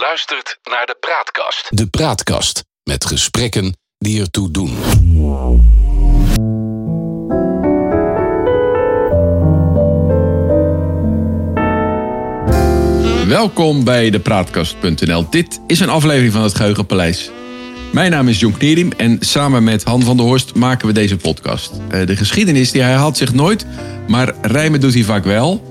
luistert naar de Praatkast. De Praatkast met gesprekken die ertoe doen. Welkom bij de Praatkast.nl. Dit is een aflevering van het Geheugenpaleis. Mijn naam is Jon Knerim en samen met Han van der Horst maken we deze podcast. Eh, De geschiedenis die herhaalt zich nooit, maar rijmen doet hij vaak wel.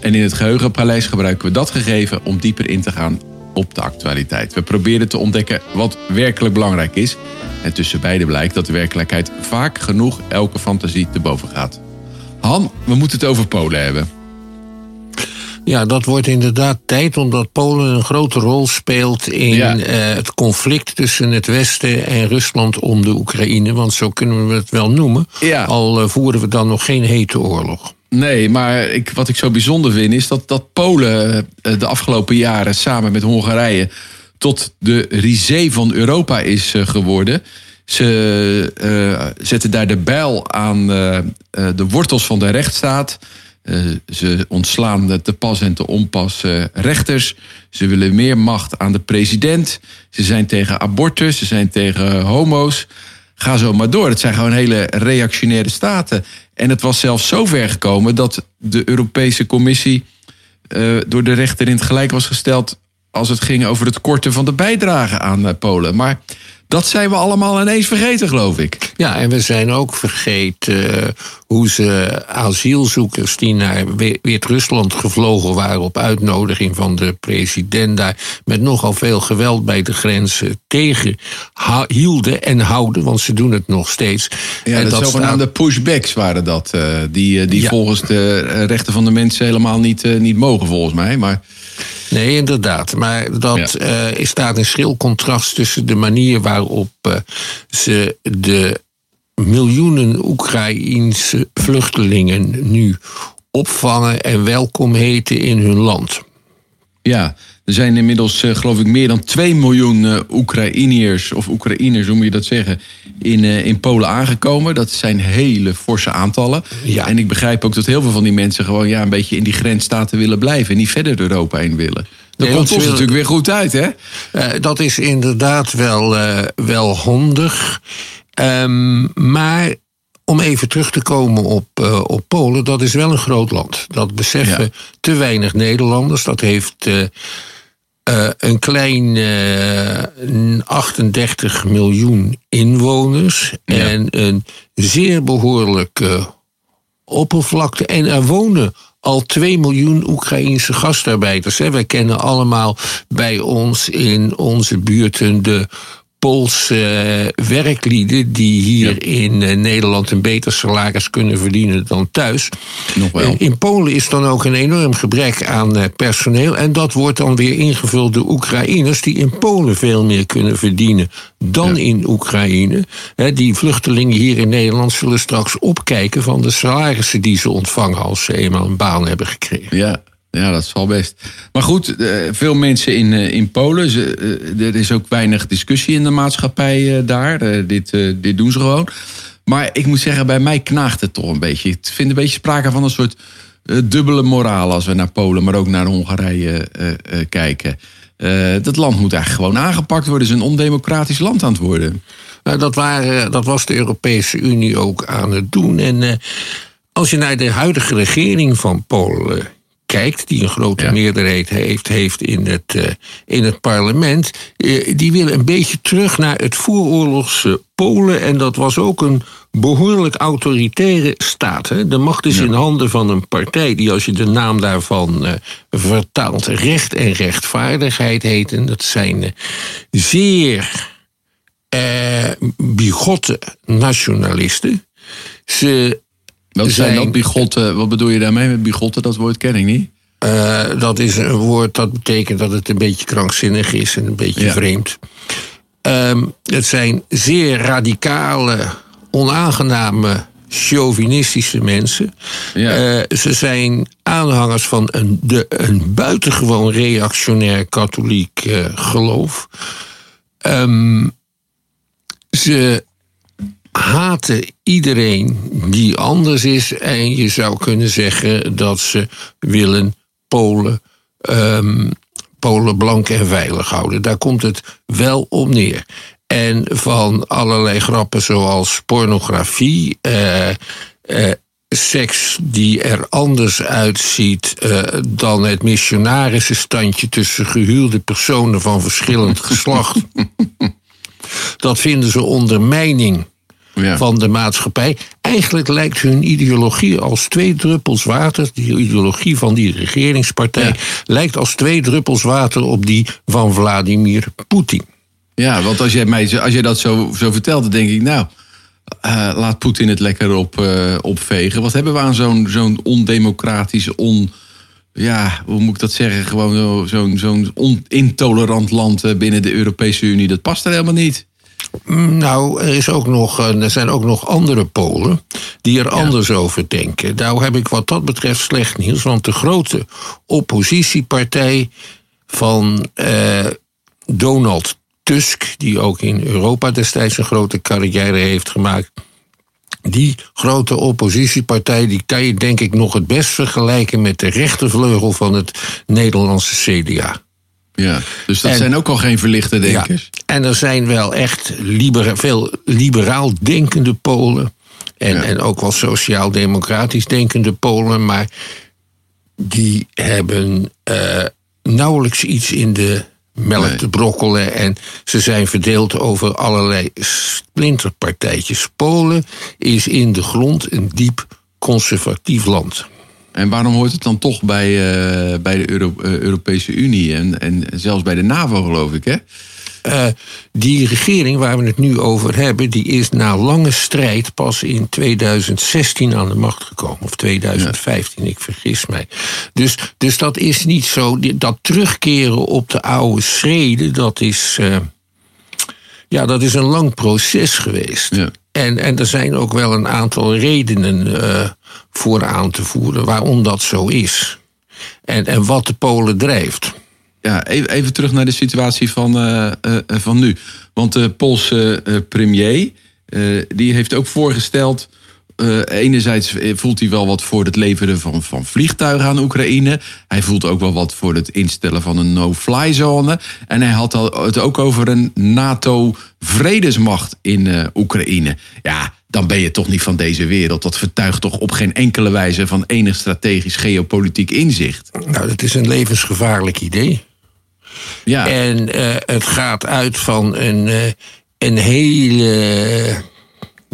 En in het Geheugenpaleis gebruiken we dat gegeven om dieper in te gaan op de actualiteit. We proberen te ontdekken wat werkelijk belangrijk is. En tussen beide blijkt dat de werkelijkheid vaak genoeg elke fantasie te boven gaat. Han, we moeten het over Polen hebben. Ja, dat wordt inderdaad tijd omdat Polen een grote rol speelt in Ja. eh, het conflict tussen het Westen en Rusland om de Oekraïne. Want zo kunnen we het wel noemen. Ja. Al eh, voeren we dan nog geen hete oorlog. Nee, maar ik, wat ik zo bijzonder vind is dat, dat Polen eh, de afgelopen jaren samen met Hongarije tot de risée van Europa is geworden. Ze zetten daar de bijl aan de wortels van de rechtsstaat. Eh, ze ontslaan te pas en te onpas eh, rechters. Ze willen meer macht aan de president. Ze zijn tegen abortus, ze zijn tegen homo's. Ga zo maar door. Het zijn gewoon hele reactionaire staten. En het was zelfs zo ver gekomen dat de Europese Commissie eh, door de rechter in het gelijk was gesteld als het ging over het korten van de bijdrage aan Polen. Maar dat zijn we allemaal ineens vergeten, geloof ik. Ja, en we zijn ook vergeten eh, hoe ze asielzoekers die naar Wit-Rusland gevlogen waren op uitnodiging van de president daar met nogal veel geweld bij de grenzen tegen hielden en houden, want ze doen het nog steeds. Ja, en de zogenaamde pushbacks waren dat. eh, die eh, die Ja. volgens de rechten van de mensen helemaal niet, niet mogen, volgens mij. Maar Nee, inderdaad. Maar dat eh, is staat in schril contrast tussen de manier waarop eh, ze de miljoenen Oekraïense vluchtelingen nu opvangen en welkom heten in hun land. Ja, er zijn inmiddels, eh, geloof ik, meer dan 2 miljoen eh, Oekraïniërs, of Oekraïners, hoe moet je dat zeggen, in, eh, in Polen aangekomen. Dat zijn hele forse aantallen. Ja. En ik begrijp ook dat heel veel van die mensen gewoon ja, een beetje in die grensstaten willen blijven en niet verder Europa in willen. Dat Nee, komt ons natuurlijk weer goed uit, hè? Dat is inderdaad wel, wel handig. Ehm, maar om even terug te komen op, op Polen, dat is wel een groot land. Dat beseffen Ja. te weinig Nederlanders. Dat heeft eh, een klein eh, 38 miljoen inwoners Ja. en een zeer behoorlijke oppervlakte. En er wonen al 2 miljoen Oekraïense gastarbeiders. hè. Wij kennen allemaal bij ons in onze buurten de Poolse eh, werklieden die hier Ja. in eh, Nederland een beter salaris kunnen verdienen dan thuis. Nog wel. En In Polen is dan ook een enorm gebrek aan eh, personeel. En dat wordt dan weer ingevuld door Oekraïners die in Polen veel meer kunnen verdienen dan Ja. in Oekraïne. Die vluchtelingen hier in Nederland zullen straks opkijken van de salarissen die ze ontvangen als ze eenmaal een baan hebben gekregen. Ja, ja, dat zal best. Maar goed, eh, veel mensen in, eh, in Polen. Ze, eh, er is ook weinig discussie in de maatschappij daar. Dit, dit doen ze gewoon. Maar ik moet zeggen, bij mij knaagt het toch een beetje. Ik vind een beetje sprake van een soort dubbele moraal als we naar Polen, maar ook naar Hongarije kijken. Dat land moet eigenlijk gewoon aangepakt worden. Het is een ondemocratisch land aan het worden. Nou, dat, waren, dat was de Europese Unie ook aan het doen. En als je naar de huidige regering van Polen kijkt, die een grote Ja. meerderheid heeft, heeft in, het, eh, in het parlement, eh, die willen een beetje terug naar het vooroorlogse Polen. En dat was ook een behoorlijk autoritaire staat. Hè? De macht is in handen van een partij die, als je de naam daarvan eh, vertaalt, recht en rechtvaardigheid heet. En dat zijn zeer bigotte nationalisten. Ze Wat zijn Zijn- dat bigotten? Wat bedoel je daarmee met bigotten? Dat woord ken ik niet. Eh, dat is een woord dat betekent dat het een beetje krankzinnig is en een beetje Ja. vreemd. Ehm, het zijn zeer radicale, onaangename, chauvinistische mensen. Ja. Eh, ze zijn aanhangers van een, de, een buitengewoon reactionair katholiek eh, geloof. Ehm, ze haten iedereen die anders is. En je zou kunnen zeggen dat ze willen Polen, ehm, Polen blank en veilig houden. Daar komt het wel op neer. En van allerlei grappen zoals pornografie, eh, eh, seks die er anders uitziet eh, dan het missionarissenstandje tussen gehuwde personen van verschillend geslacht. Dat vinden ze ondermijning Ja. van de maatschappij. Eigenlijk lijkt hun ideologie als twee druppels water, die ideologie van die regeringspartij, Ja. lijkt als twee druppels water op die van Vladimir Poetin. Ja, want als jij, mij, als jij dat zo, zo vertelt, dan denk ik, nou, eh, laat Poetin het lekker op, eh, opvegen. Wat hebben we aan zo'n zo'n ondemocratisch, on, ja, hoe moet ik dat zeggen, gewoon zo- zo'n zo'n onintolerant land eh, binnen de Europese Unie. Dat past er helemaal niet. Nou, er, is ook nog, eh, er zijn ook nog andere Polen die er anders over denken. Nou heb ik wat dat betreft slecht nieuws, want de grote oppositiepartij van eh, Donald Tusk, die ook in Europa destijds een grote carrière heeft gemaakt. Die grote oppositiepartij die kan je denk ik nog het best vergelijken met de rechtervleugel van het Nederlandse CDA. Ja, dus dat En- zijn ook al geen verlichte denkers. Ja. En er zijn wel echt libera- veel liberaal denkende Polen. En, Ja. en ook wel sociaal-democratisch denkende Polen. Maar die hebben eh, nauwelijks iets in de melk Nee. te brokkelen. En ze zijn verdeeld over allerlei splinterpartijtjes. Polen is in de grond een diep conservatief land. En waarom hoort het dan toch bij, eh, bij de Euro- eh, Europese Unie en, en zelfs bij de NAVO, geloof ik, hè? Eh, die regering waar we het nu over hebben, die is na lange strijd pas in 2016 aan de macht gekomen. Of 2015, ik vergis mij. Dus, dus dat is niet zo. Dat terugkeren op de oude schreden, dat is. ja, dat is een lang proces geweest. Ja. En, en er zijn ook wel een aantal redenen eh, voor aan te voeren waarom dat zo is. En, en wat de Polen drijft. Ja, even, even terug naar de situatie van, eh, eh, van nu. Want de Poolse premier, die heeft ook voorgesteld... eh, enerzijds voelt hij wel wat voor het leveren van, van vliegtuigen aan Oekraïne. Hij voelt ook wel wat voor het instellen van een no-fly zone. En hij had het ook over een NATO-vredesmacht in eh, Oekraïne. Ja, dan ben je toch niet van deze wereld. Dat vertuigt toch op geen enkele wijze van enig strategisch geopolitiek inzicht. Nou, dat is een levensgevaarlijk idee. Ja. En eh, het gaat uit van een, eh, een hele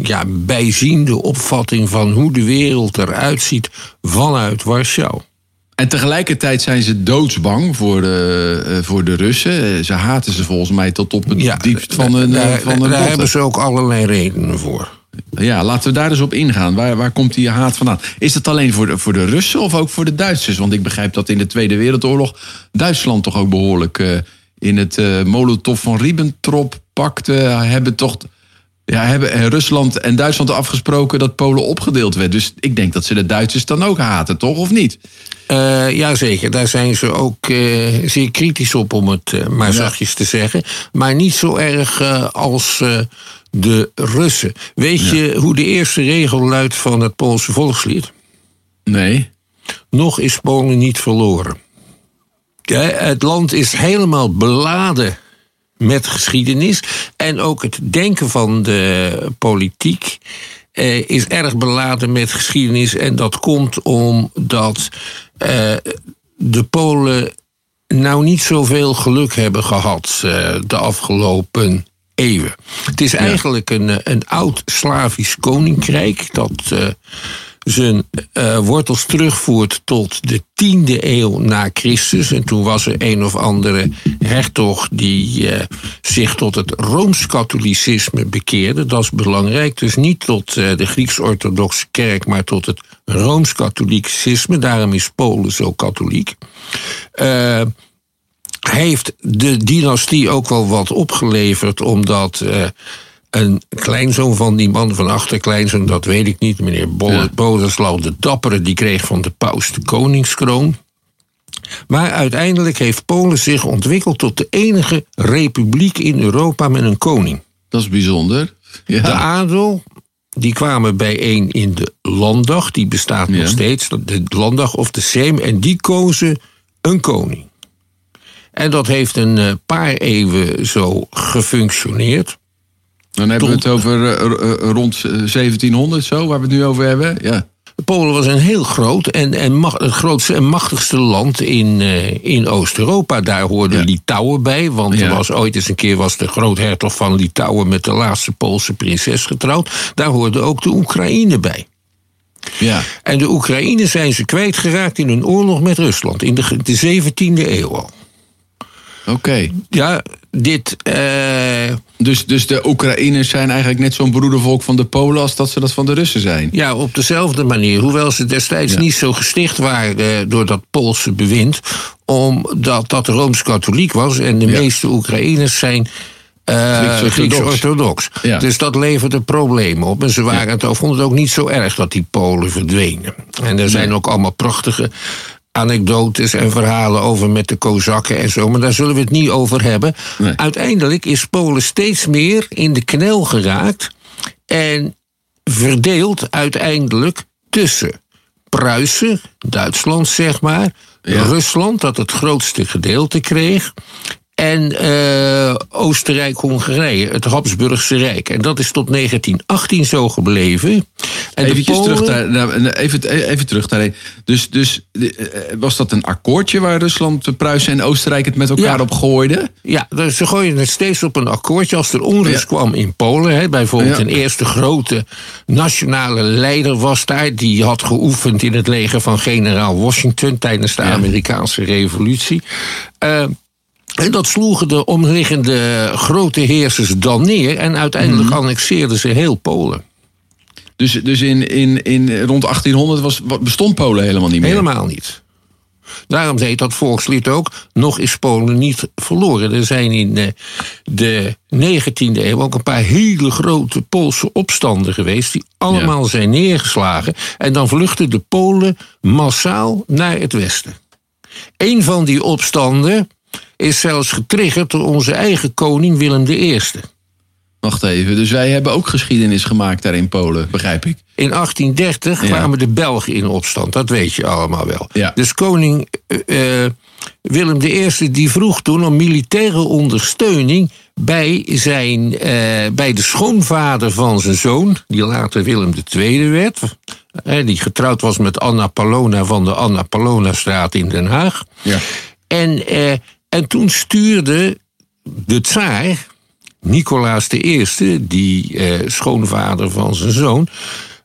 ja, bijziende opvatting van hoe de wereld eruit ziet vanuit Warschau. En tegelijkertijd zijn ze doodsbang voor de, eh, voor de Russen. Ze haten ze volgens mij tot op het Ja, diepst van hun, eh, daar, van hun daar botten. hebben ze ook allerlei redenen voor. Ja, laten we daar eens op ingaan. Waar, waar komt die haat vandaan? Is het alleen voor de, voor de Russen of ook voor de Duitsers? Want ik begrijp dat in de Tweede Wereldoorlog Duitsland toch ook behoorlijk eh, in het Molotov van Ribbentrop-pact eh, hebben toch. Ja, hebben en Rusland en Duitsland afgesproken dat Polen opgedeeld werd. Dus ik denk dat ze de Duitsers dan ook haten, toch? Of niet? Eh Jazeker, daar zijn ze ook eh, zeer kritisch op, om het eh, maar zachtjes te zeggen. Maar niet zo erg eh, als eh, de Russen. Weet je hoe de eerste regel luidt van het Poolse volkslied? Nee. Nog is Polen niet verloren. Ja, het land is helemaal beladen met geschiedenis. En ook het denken van de politiek eh, is erg beladen met geschiedenis. En dat komt omdat eh, de Polen nou niet zoveel geluk hebben gehad eh, de afgelopen eeuwen. Het is eigenlijk een, eh, een oud Slavisch koninkrijk dat eh, zijn eh, wortels terugvoert tot de tiende eeuw na Christus. En toen was er een of andere hertog die eh, zich tot het Rooms-Katholicisme bekeerde. Dat is belangrijk. Dus niet tot eh, de Grieks-Orthodoxe kerk, maar tot het Rooms-Katholicisme. Daarom is Polen zo katholiek. Heeft de dynastie ook wel wat opgeleverd, omdat een kleinzoon van die man, van achterkleinzoon, dat weet ik niet, meneer Bo- Ja. De Dappere, die kreeg van de paus de koningskroon. Maar uiteindelijk heeft Polen zich ontwikkeld tot de enige republiek in Europa met een koning. Dat is bijzonder. Ja. De adel, die kwamen bijeen in de landdag, die bestaat Ja. nog steeds, de landdag of de Seem, en die kozen een koning. En dat heeft een eh, paar eeuwen zo gefunctioneerd. Dan hebben we het over eh, eh, rond eh, 1700 zo, waar we het nu over hebben. Ja. Polen was een heel groot en, en mag- het grootste en machtigste land in, eh, in Oost-Europa. Daar hoorde Ja. Litouwen bij, want er was ooit eens een keer was de groothertog van Litouwen met de laatste Poolse prinses getrouwd. Daar hoorde ook de Oekraïne bij. ja. En de Oekraïne zijn ze kwijtgeraakt in een oorlog met Rusland in de, de 17e eeuw al. Oké. Ja, dit. eh, Dus, dus de Oekraïners zijn eigenlijk net zo'n broedervolk van de Polen als dat ze dat van de Russen zijn. Ja, op dezelfde manier. Hoewel ze destijds Ja. niet zo gesticht waren door dat Poolse bewind. Omdat dat rooms-katholiek was. En de Ja. meeste Oekraïners zijn. Grieks-orthodox. Grieks-orthodox. Ja. Dus dat leverde problemen op. En ze waren het, vonden het ook niet zo erg dat die Polen verdwenen. En er zijn ook allemaal prachtige anekdotes en verhalen over met de Kozakken en zo. Maar daar zullen we het niet over hebben. Nee. Uiteindelijk is Polen steeds meer in de knel geraakt. En verdeeld uiteindelijk tussen Pruisen, Duitsland zeg maar, Ja. Rusland, dat het grootste gedeelte kreeg. En eh, Oostenrijk-Hongarije, het Habsburgse Rijk. En dat is tot 1918 zo gebleven. En Polen, terug daar, nou, even, even terug daarheen. Dus, dus eh, was dat een akkoordje waar Rusland, Pruisen en Oostenrijk het met elkaar Ja. op gooiden? Ja, dus ze gooien het steeds op een akkoordje. Als er onrust Ja. kwam in Polen, hè, bijvoorbeeld Ja. een eerste grote nationale leider was daar. Die had geoefend in het leger van generaal Washington tijdens de. Amerikaanse revolutie. Eh, en dat sloegen de omliggende grote heersers dan neer. En uiteindelijk Mhm. annexeerden ze heel Polen. Dus, dus in, in, in rond 1800 was, bestond Polen helemaal niet meer? Helemaal niet. Daarom heet dat volkslied ook, nog is Polen niet verloren. Er zijn in eh, de 19e eeuw ook een paar hele grote Poolse opstanden geweest... die allemaal zijn neergeslagen. En dan vluchten de Polen massaal naar het westen. Een van die opstanden is zelfs getriggerd door onze eigen koning Willem I. Wacht even, dus wij hebben ook geschiedenis gemaakt daar in Polen, begrijp ik. In 1830 Ja. kwamen de Belgen in opstand, dat weet je allemaal wel. Ja. Dus koning eh, Willem I die vroeg toen om militaire ondersteuning bij, zijn, eh, bij de schoonvader van zijn zoon, die later Willem II werd. eh, die getrouwd was met Anna Palona van de Anna Palona-straat in Den Haag. Ja. En, en toen stuurde de tsaar, Nicolaas I, die eh, schoonvader van zijn zoon,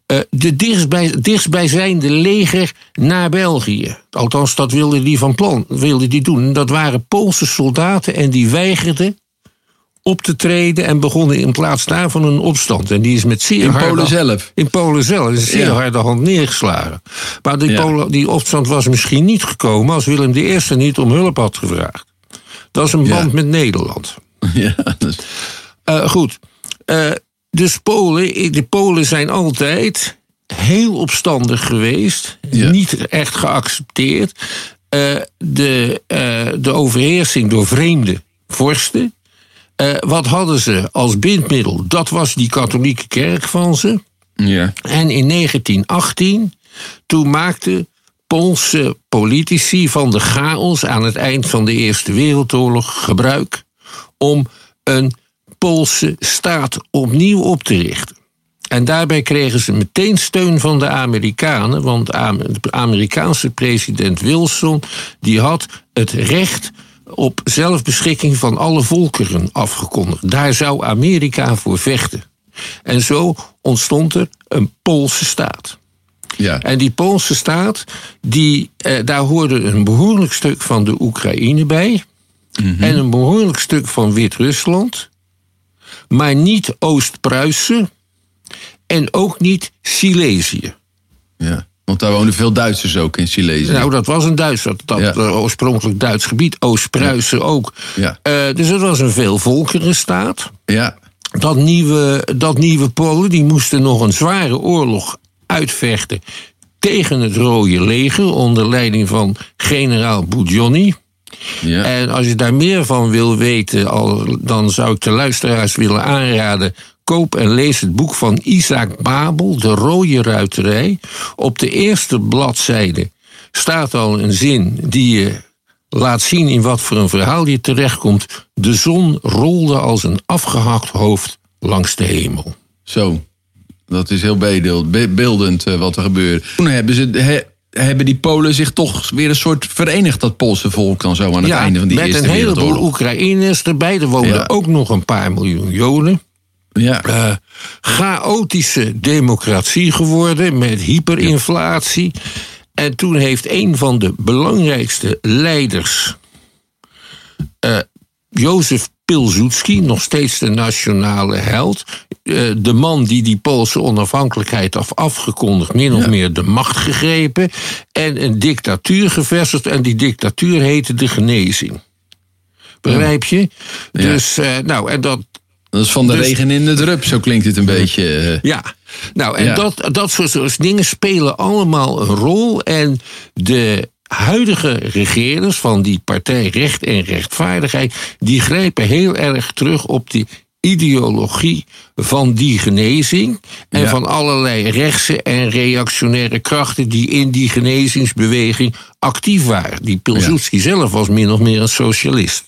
eh, de dichtstbij, dichtstbijzijnde leger naar België. Althans, dat wilde die van plan, wilde die doen. Dat waren Poolse soldaten en die weigerden op te treden en begonnen in plaats daarvan een opstand. En die is met zeer In harde- Polen zelf? In Polen zelf. is zeer Ja. harde hand neergeslagen. Maar die, Ja. Polen, die opstand was misschien niet gekomen als Willem I niet om hulp had gevraagd. Dat is een Ja. band met Nederland. Ja, dus- Eh, goed. Eh, dus Polen, de Polen zijn altijd heel opstandig geweest. Ja. Niet echt geaccepteerd. Eh, de, de overheersing door vreemde vorsten. Wat hadden ze als bindmiddel? Dat was die katholieke kerk van ze. ja. En in 1918, toen maakten Poolse politici van de chaos aan het eind van de Eerste Wereldoorlog gebruik om een Poolse staat opnieuw op te richten. En daarbij kregen ze meteen steun van de Amerikanen, want de Amerikaanse president Wilson die had het recht op zelfbeschikking van alle volkeren afgekondigd. Daar zou Amerika voor vechten. En zo ontstond er een Poolse staat. ja. En die Poolse staat, die, eh, daar hoorde een behoorlijk stuk van de Oekraïne bij. En een behoorlijk stuk van Wit-Rusland. Maar niet Oost-Pruisen. En ook niet Silesië. ja. Want daar wonen veel Duitsers ook in Silesië. Nou, dat was een Duits, dat, dat Ja. eh, oorspronkelijk Duits gebied. Oost-Pruisen ook. Ja. Eh, dus het was een veelvolkerenstaat. ja. dat nieuwe, dat nieuwe Polen die moesten nog een zware oorlog uitvechten tegen het Rode Leger onder leiding van generaal Budjonni. Ja. En als je daar meer van wil weten, al, dan zou ik de luisteraars willen aanraden. Koop en lees het boek van Isaac Babel, De Rode Ruiterij. Op de eerste bladzijde staat al een zin die je laat zien in wat voor een verhaal je terechtkomt. De zon rolde als een afgehakt hoofd langs de hemel. Zo, dat is heel beeldend, be- beeldend eh, wat er gebeurt. Toen hebben, ze, hebben die Polen zich toch weer een soort verenigd, dat Poolse volk dan zo aan het einde van die met Eerste een heleboel Wereldoorlog. Oekraïners erbij. Er woonden Ja. ook nog een paar miljoen Joden. Ja, Eh, chaotische democratie geworden met hyperinflatie. En toen heeft een van de belangrijkste leiders, eh Jozef Pilsudski, nog steeds de nationale held, de man die die Poolse onafhankelijkheid had afgekondigd, min of meer de macht gegrepen en een dictatuur gevestigd. En die dictatuur heette de genezing. Begrijp je? Dus, eh, nou, en dat, dat is van de dus- regen in de drup, zo klinkt het een beetje. eh. Ja, nou en Ja. Dat, dat soort, soort dingen spelen allemaal een rol. En de huidige regerers van die partij Recht en Rechtvaardigheid, die grijpen heel erg terug op die ideologie van die genezing en Ja. van allerlei rechtse en reactionaire krachten die in die genezingsbeweging actief waren. Die Pilsudski zelf was min of meer een socialist.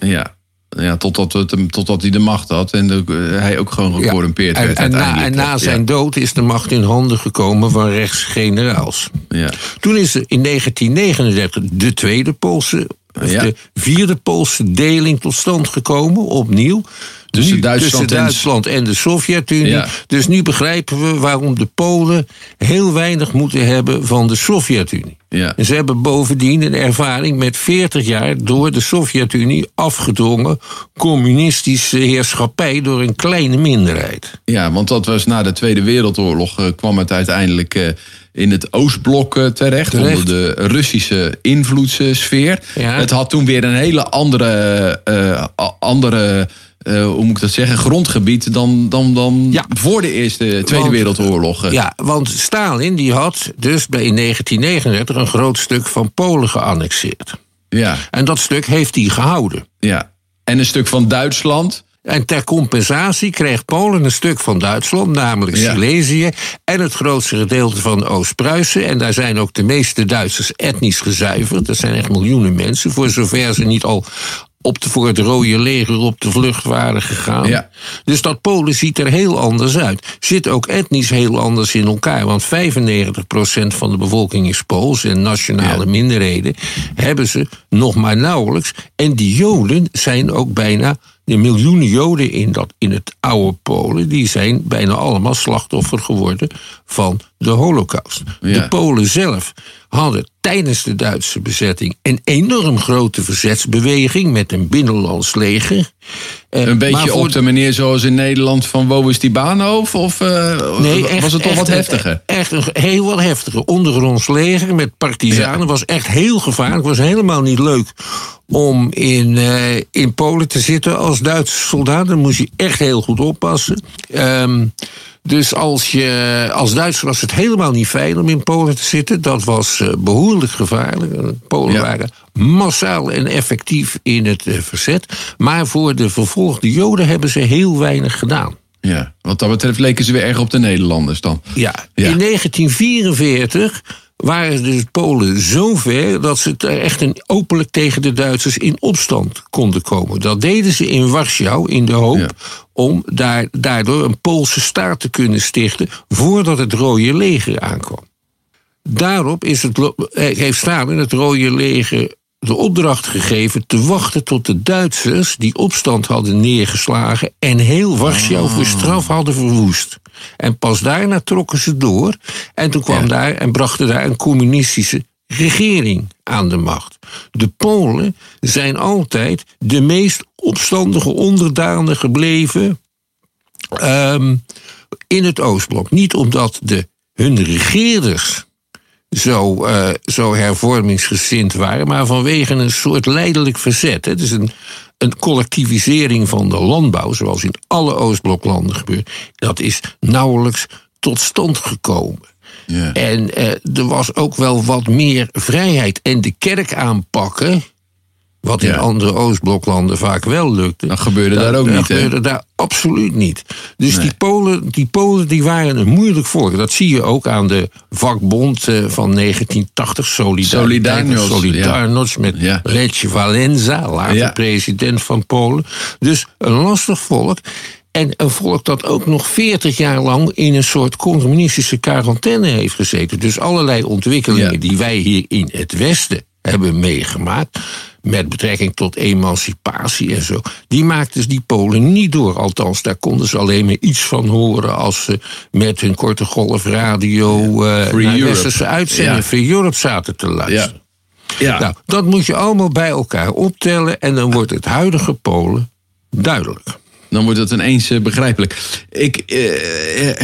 Ja, ja totdat, het totdat hij de macht had en de, hij ook gewoon gecorrumpeerd werd en, na, en na Ja, zijn dood is de macht in handen gekomen van rechtsgeneraals. Ja. Toen is er in 1939 de tweede Poolse, of de vierde Poolse deling tot stand gekomen, opnieuw. Tussen Nu Duitsland tussen en- Duitsland en de Sovjet-Unie. Ja. Dus nu begrijpen we waarom de Polen heel weinig moeten hebben van de Sovjet-Unie. Ja. En ze hebben bovendien een ervaring met 40 jaar door de Sovjet-Unie afgedwongen communistische heerschappij door een kleine minderheid. Ja, want dat was na de Tweede Wereldoorlog eh, kwam het uiteindelijk eh, in het Oostblok eh, terecht, Terecht. onder de Russische invloedssfeer. Ja. Het had toen weer een hele andere, andere eh, hoe moet ik dat zeggen, grondgebied dan, dan, dan Ja. voor de Eerste Tweede Want- Wereldoorlog. Ja, want Stalin die had dus bij in 1939 een groot stuk van Polen geannexeerd. ja, En dat stuk heeft hij gehouden. ja. En een stuk van Duitsland. En ter compensatie kreeg Polen een stuk van Duitsland, namelijk Ja. Silesië, en het grootste gedeelte van Oost-Pruisen. En daar zijn ook de meeste Duitsers etnisch gezuiverd. Dat zijn echt miljoenen mensen, voor zover ze niet al op de, voor het Rode Leger op de vlucht waren gegaan. Ja. Dus dat Polen ziet er heel anders uit. Zit ook etnisch heel anders in elkaar. Want 95% van de bevolking is Pools en nationale Ja. minderheden hebben ze nog maar nauwelijks. En die Joden zijn ook bijna. De miljoenen Joden in, dat, in het oude Polen, die zijn bijna allemaal slachtoffer geworden van de Holocaust. Ja. De Polen zelf hadden tijdens de Duitse bezetting een enorm grote verzetsbeweging met een binnenlands leger. Eh, Een beetje op de manier zoals in Nederland van wo is die Baanhof? Of eh, Nee, echt, was het toch echt wat heftiger? Echt een heel wat heftiger. Ondergronds leger met partizanen Ja. was echt heel gevaarlijk. was helemaal niet leuk om in, eh, in Polen te zitten als Duitse soldaat. Dan moest je echt heel goed oppassen. Ehm, dus als, je, als Duitser was het helemaal niet fijn om in Polen te zitten. Dat was eh, behoorlijk gevaarlijk. Eh, Polen Ja. waren massaal en effectief in het eh, verzet. Maar voor de vervolgde Joden hebben ze heel weinig gedaan. Ja, wat dat betreft leken ze weer erg op de Nederlanders dan. Ja, Ja. in 1944 waren de Polen zo ver dat ze er echt een openlijk tegen de Duitsers in opstand konden komen. Dat deden ze in Warschau in de hoop Ja. om daar, daardoor een Poolse staat te kunnen stichten voordat het Rode Leger aankwam. Daarop is het, eh, heeft Stalin het Rode Leger de opdracht gegeven te wachten tot de Duitsers die opstand hadden neergeslagen en heel Warschau voor straf hadden verwoest. En pas daarna trokken ze door en toen kwam Ja. daar en brachten daar een communistische regering aan de macht. De Polen zijn altijd de meest opstandige onderdanen gebleven ehm, in het Oostblok. Niet omdat de, hun regeerders zo, eh, zo hervormingsgezind waren, maar vanwege een soort leidelijk verzet. Het is een, een collectivisering van de landbouw, zoals in alle Oostbloklanden gebeurt. Dat is nauwelijks tot stand gekomen. En eh, er was ook wel wat meer vrijheid. En de kerk aanpakken Wat in Ja. andere Oostbloklanden vaak wel lukte. Dat gebeurde daar ook dat niet, hè? gebeurde daar absoluut niet. Dus Nee. die, Polen, die Polen die waren een moeilijk volk. Dat zie je ook aan de vakbond eh, van 1980, Solidariteit. Solidarność, Solidarność met Ja. Lech Walenza, later Ja. president van Polen. Dus een lastig volk. En een volk dat ook nog 40 jaar lang in een soort communistische quarantaine heeft gezeten. Dus allerlei ontwikkelingen die wij hier in het Westen hebben meegemaakt. Met betrekking tot emancipatie en zo. Die maakten die Polen niet door. Althans, daar konden ze alleen maar iets van horen. als ze met hun korte golf radio. eh naar westerse uitzendingen. Ja. Free Europe zaten te luisteren. Ja. Nou, dat moet je allemaal bij elkaar optellen. En dan wordt het huidige Polen duidelijk. Dan wordt het ineens eh, begrijpelijk. Ik eh,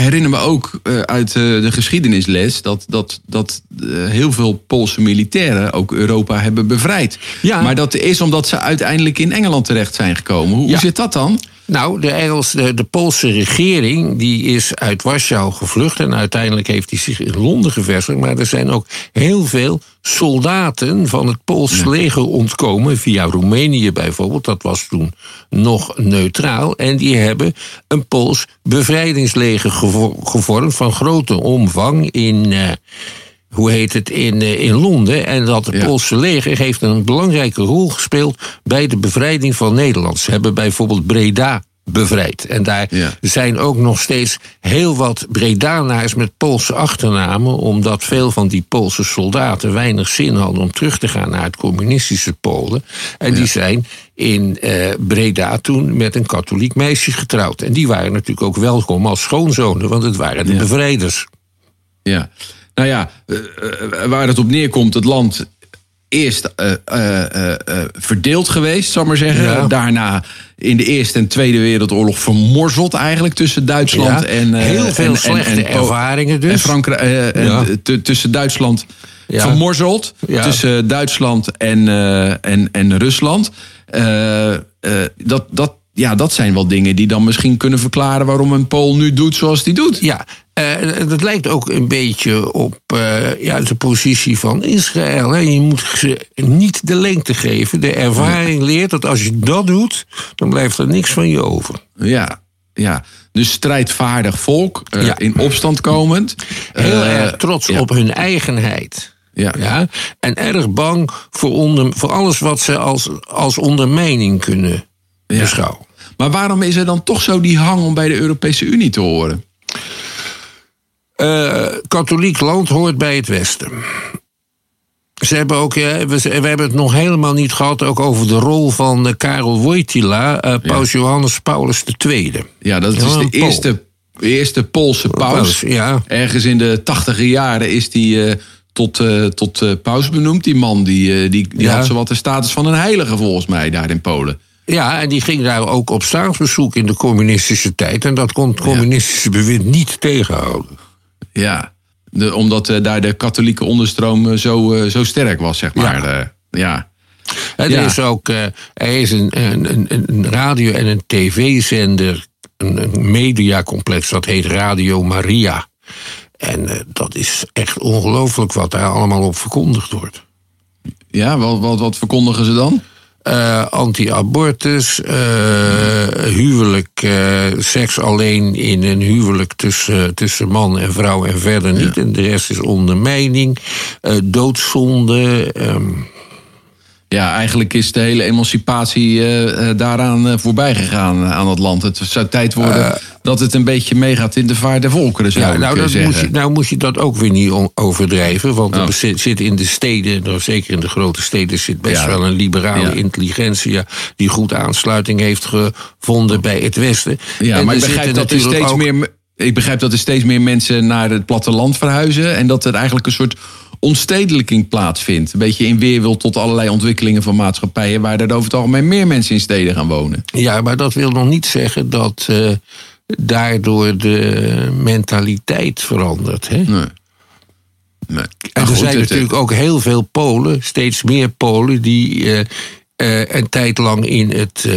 herinner me ook eh, uit de geschiedenisles dat, dat, dat heel veel Poolse militairen ook Europa hebben bevrijd. Ja. Maar dat is omdat ze uiteindelijk in Engeland terecht zijn gekomen. Hoe, Ja. hoe zit dat dan? Nou, de, Engels, de, de Poolse regering die is uit Warschau gevlucht. En uiteindelijk heeft hij zich in Londen gevestigd. Maar er zijn ook heel veel soldaten van het Poolse leger ontkomen. Via Roemenië bijvoorbeeld. Dat was toen nog neutraal. En die hebben een Pools bevrijdingsleger gevo- gevormd. van grote omvang in. eh, hoe heet het, in, eh, in Londen. En dat het Ja. Poolse leger heeft een belangrijke rol gespeeld bij de bevrijding van Nederland. Ze hebben bijvoorbeeld Breda bevrijd. En daar Ja. zijn ook nog steeds heel wat Bredanaars met Poolse achternamen, omdat veel van die Poolse soldaten weinig zin hadden om terug te gaan naar het communistische Polen. En die zijn in eh, Breda toen met een katholiek meisje getrouwd. En die waren natuurlijk ook welkom als schoonzonen, want het waren de bevrijders. Ja. Nou ja, eh, eh, waar het op neerkomt, het land eerst eh, verdeeld geweest, zal ik maar zeggen. Ja. Daarna in de Eerste en Tweede Wereldoorlog vermorzeld eigenlijk tussen Duitsland Ja, en... heel veel en- slechte en ervaringen dus. En Frankrijk, Ja. tussen Duitsland Ja. vermorzeld. Ja. Tussen Duitsland en, en, en Rusland. Dat, dat, ja, dat zijn wel dingen die dan misschien kunnen verklaren waarom een Pool nu doet zoals hij doet. Ja, eh, dat lijkt ook een beetje op eh, ja, de positie van Israël. Hè. Je moet ze niet de lengte geven. De ervaring leert dat als je dat doet, dan blijft er niks van je over. Ja, ja. Dus strijdvaardig volk, eh, Ja. in opstand komend. Heel erg trots ja. op hun eigenheid. Ja. Ja, en erg bang voor, onder, voor alles wat ze als, als ondermijning kunnen beschouwen. Maar waarom is er dan toch zo die hang om bij de Europese Unie te horen? Eh, katholiek land hoort bij het Westen. Ze hebben ook, eh, we, we hebben het nog helemaal niet gehad ook over de rol van eh, Karel Wojtyla, paus Johannes Paulus II. Ja, dat is de eerste, eerste Poolse paus. Ja. Ergens in de tachtiger jaren is die tot, tot paus benoemd. Die man die, die, die Ja. had zowat de status van een heilige volgens mij daar in Polen. Ja, en die ging daar ook op staatsbezoek in de communistische tijd. En dat kon het communistische bewind niet tegenhouden. Ja, de, omdat eh, daar de katholieke onderstroom eh, zo, eh, zo sterk was, zeg maar. Ja. Ja. Er Ja. is ook er is een, een, een, radio- en een tv-zender, een, een mediacomplex, dat heet Radio Maria. En dat is echt ongelooflijk wat daar allemaal op verkondigd wordt. Ja, wat, wat, wat verkondigen ze dan? Eh, anti-abortus, eh, huwelijk, eh, seks alleen in een huwelijk tussen, tussen man en vrouw en verder niet. En de rest is ondermijning, eh, doodzonde. ehm, Ja, eigenlijk is de hele emancipatie eh, eh, daaraan eh, voorbij gegaan aan het land. Het zou tijd worden dat het een beetje meegaat in de vaart der volkeren, zou Ja, nou, dat zeggen. moet je, nou moet je dat ook weer niet overdrijven. Want Oh. er zit, zit in de steden, nou, zeker in de grote steden, zit best Ja. wel een liberale Ja. intelligentie. die goed aansluiting heeft gevonden bij het Westen. Ja, En maar ik begrijp, dat er steeds ook- meer, ik begrijp dat er steeds meer mensen naar het platteland verhuizen. En dat er eigenlijk een soort ontstedelijking plaatsvindt. Een beetje in weerwil tot allerlei ontwikkelingen van maatschappijen... waar er over het algemeen meer mensen in steden gaan wonen. Ja, maar dat wil nog niet zeggen dat eh, daardoor de mentaliteit verandert. Hè? Nee. Nee. En Maar er goed, zijn natuurlijk ook heel veel Polen, steeds meer Polen, die eh, eh, een tijd lang in het,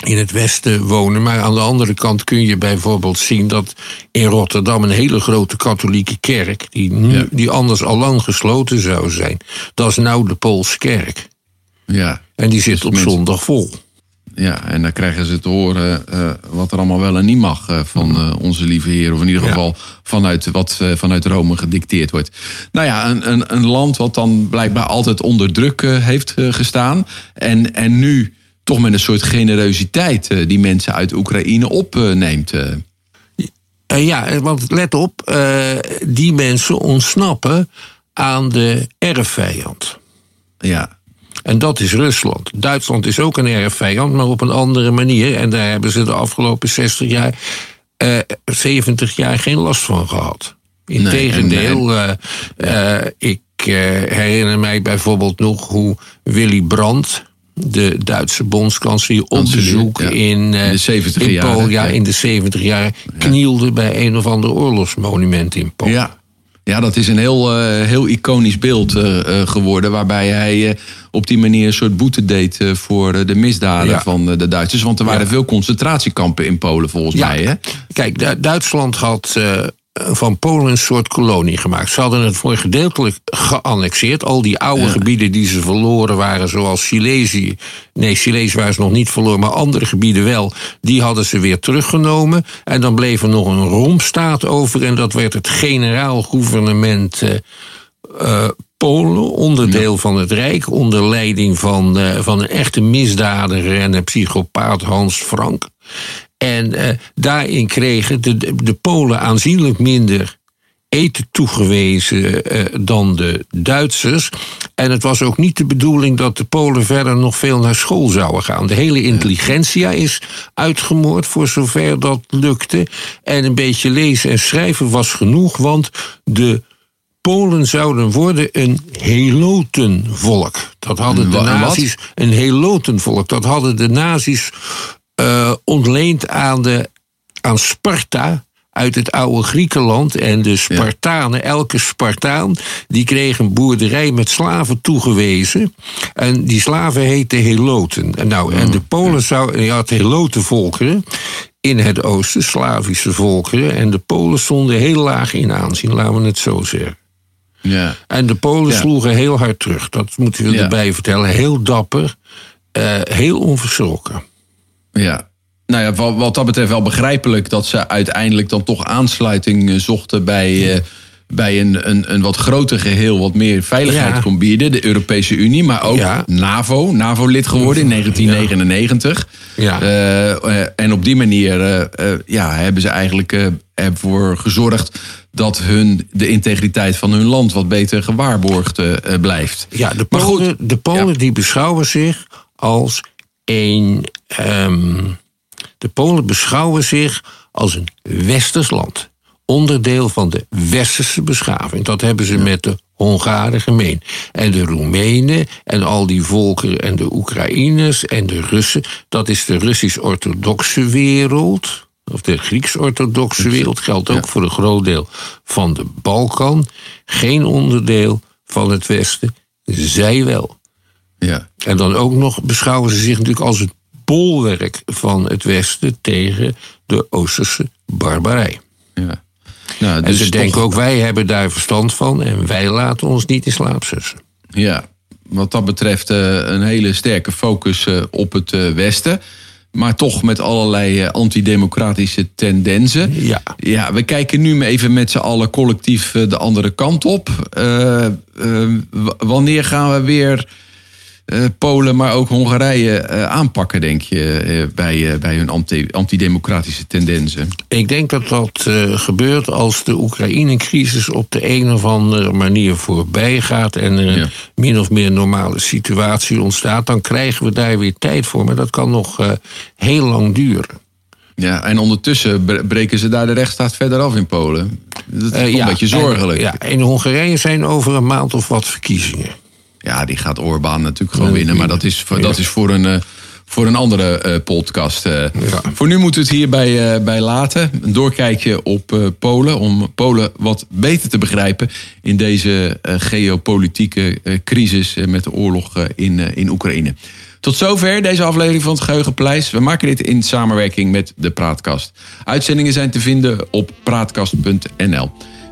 in het Westen wonen. Maar aan de andere kant kun je bijvoorbeeld zien dat in Rotterdam een hele grote katholieke kerk, die, nu, Ja. die anders al lang gesloten zou zijn, dat is nou de Poolse kerk. Ja. En die zit op mensen- zondag vol. Ja, en dan krijgen ze te horen eh, wat er allemaal wel en niet mag eh, van eh, onze lieve Heer. Of in ieder Ja. geval vanuit wat vanuit Rome gedicteerd wordt. Nou ja, een, een, een land wat dan blijkbaar altijd onder druk heeft gestaan. En, en nu toch met een soort generositeit eh, die mensen uit Oekraïne opneemt. eh. Eh, ja, want let op, die mensen ontsnappen aan de erfvijand. ja, En dat is Rusland. Duitsland is ook een erfvijand, maar op een andere manier. En daar hebben ze de afgelopen 60 jaar, eh 70 jaar geen last van gehad. Integendeel, eh, ik herinner mij bijvoorbeeld nog hoe Willy Brandt, de Duitse bondskanselier, op Kanselier, bezoek ja. in, eh, In de 70 in jaren, Polen, ja, in de 70 jaar, knielde bij een of ander oorlogsmonument in Polen. ja. Ja, dat is een heel, eh, heel iconisch beeld eh, eh, geworden. Waarbij hij eh, op die manier een soort boete deed eh, voor eh, de misdaden Ja. van eh, de Duitsers. Want er waren Ja. veel concentratiekampen in Polen volgens Ja. mij. Hè? Kijk, Du- Duitsland had eh, van Polen een soort kolonie gemaakt. Ze hadden het voor gedeeltelijk geannexeerd. Al die oude gebieden die ze verloren waren, zoals Silesië. Nee, Silesië waren ze nog niet verloren, maar andere gebieden wel. Die hadden ze weer teruggenomen. En dan bleef er nog een rompstaat over. En dat werd het generaal gouvernement. eh, eh, Polen, onderdeel van het Rijk, onder leiding van, eh, van een echte misdadiger en een psychopaat Hans Frank. En eh, daarin kregen de, de, de Polen aanzienlijk minder eten toegewezen eh, dan de Duitsers. En het was ook niet de bedoeling dat de Polen verder nog veel naar school zouden gaan. De hele intelligentsia is uitgemoord voor zover dat lukte. En een beetje lezen en schrijven was genoeg, want de Polen zouden worden een helotenvolk. Dat hadden de nazi's een helotenvolk. Dat hadden de nazi's eh, ontleend aan, de, aan Sparta uit het oude Griekenland. En de Spartanen, elke Spartaan, die kreeg een boerderij met slaven toegewezen. En die slaven heten heloten. En, nou, en de Polen zouden, je had helotenvolkeren in het oosten, Slavische volkeren. En de Polen stonden heel laag in aanzien, laten we het zo zeggen. Ja. En de Polen Ja. sloegen heel hard terug. Dat moeten we Ja. erbij vertellen. Heel dapper, eh, heel onverschrokken. Ja. Nou ja, wat, wat dat betreft wel begrijpelijk dat ze uiteindelijk dan toch aansluiting eh, zochten bij, eh, bij een, een, een wat groter geheel, wat meer veiligheid Ja. kon bieden. De Europese Unie, maar ook Ja. NAVO, NAVO-lid geworden in 1999. Ja. Eh, en op die manier ja, hebben ze eigenlijk ervoor gezorgd dat hun, de integriteit van hun land wat beter gewaarborgd blijft. Ja, de Maar goed, Polen, de Polen die beschouwen zich als een. ehm, de Polen beschouwen zich als een westers land. Onderdeel van de westerse beschaving. Dat hebben ze met de Hongaren gemeen. En de Roemenen en al die volkeren en de Oekraïners en de Russen. Dat is de Russisch-orthodoxe wereld. Of de Grieks-orthodoxe wereld. Geldt ook voor een groot deel van de Balkan. Geen onderdeel van het Westen. Zij wel. Ja. En dan ook nog beschouwen ze zich natuurlijk als het bolwerk van het Westen tegen de Oosterse barbarij. Ja. Nou, En dus ze toch- denken ook, wij hebben daar verstand van en wij laten ons niet in slaap zussen. Ja, wat dat betreft eh, een hele sterke focus eh, op het eh, Westen. Maar toch met allerlei antidemocratische tendensen. Ja. Ja, we kijken nu even met z'n allen collectief de andere kant op. Wanneer gaan we weer Polen, maar ook Hongarije eh, aanpakken, denk je, eh, bij, eh, bij hun anti- antidemocratische tendensen? Ik denk dat dat eh, gebeurt als de Oekraïne-crisis op de een of andere manier voorbij gaat en er een Ja. min of meer normale situatie ontstaat. Dan krijgen we daar weer tijd voor, maar dat kan nog eh, heel lang duren. Ja, en ondertussen bre- breken ze daar de rechtsstaat verder af in Polen. Dat is Eh, een beetje zorgelijk. En, ja, in Hongarije zijn over een maand of wat verkiezingen. Ja, die gaat Orbán natuurlijk gewoon winnen. Maar dat is, dat is voor een, eh, voor een andere eh, podcast. eh. Ja. Voor nu moeten we het hierbij eh, bij laten. Een doorkijkje op Polen. Om Polen wat beter te begrijpen in deze geopolitieke crisis met de oorlog in, in Oekraïne. Tot zover deze aflevering van het Geheugenpleis. We maken dit in samenwerking met de Praatkast. Uitzendingen zijn te vinden op praatkast.nl.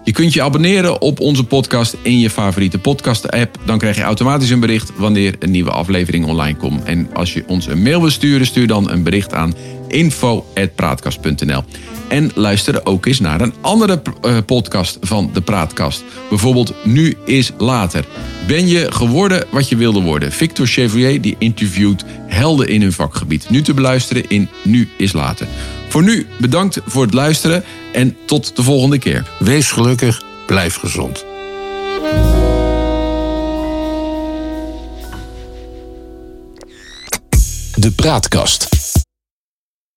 Je kunt je abonneren op onze podcast in je favoriete podcast-app. Dan krijg je automatisch een bericht wanneer een nieuwe aflevering online komt. En als je ons een mail wil sturen, stuur dan een bericht aan info.praatkast.nl. En luister ook eens naar een andere uh, podcast van de Praatkast. Bijvoorbeeld Nu is Later. Ben je geworden wat je wilde worden? Victor Chevrier die interviewt helden in hun vakgebied. Nu te beluisteren in Nu is Later. Voor nu bedankt voor het luisteren en tot de volgende keer. Wees gelukkig, blijf gezond. De Praatkast.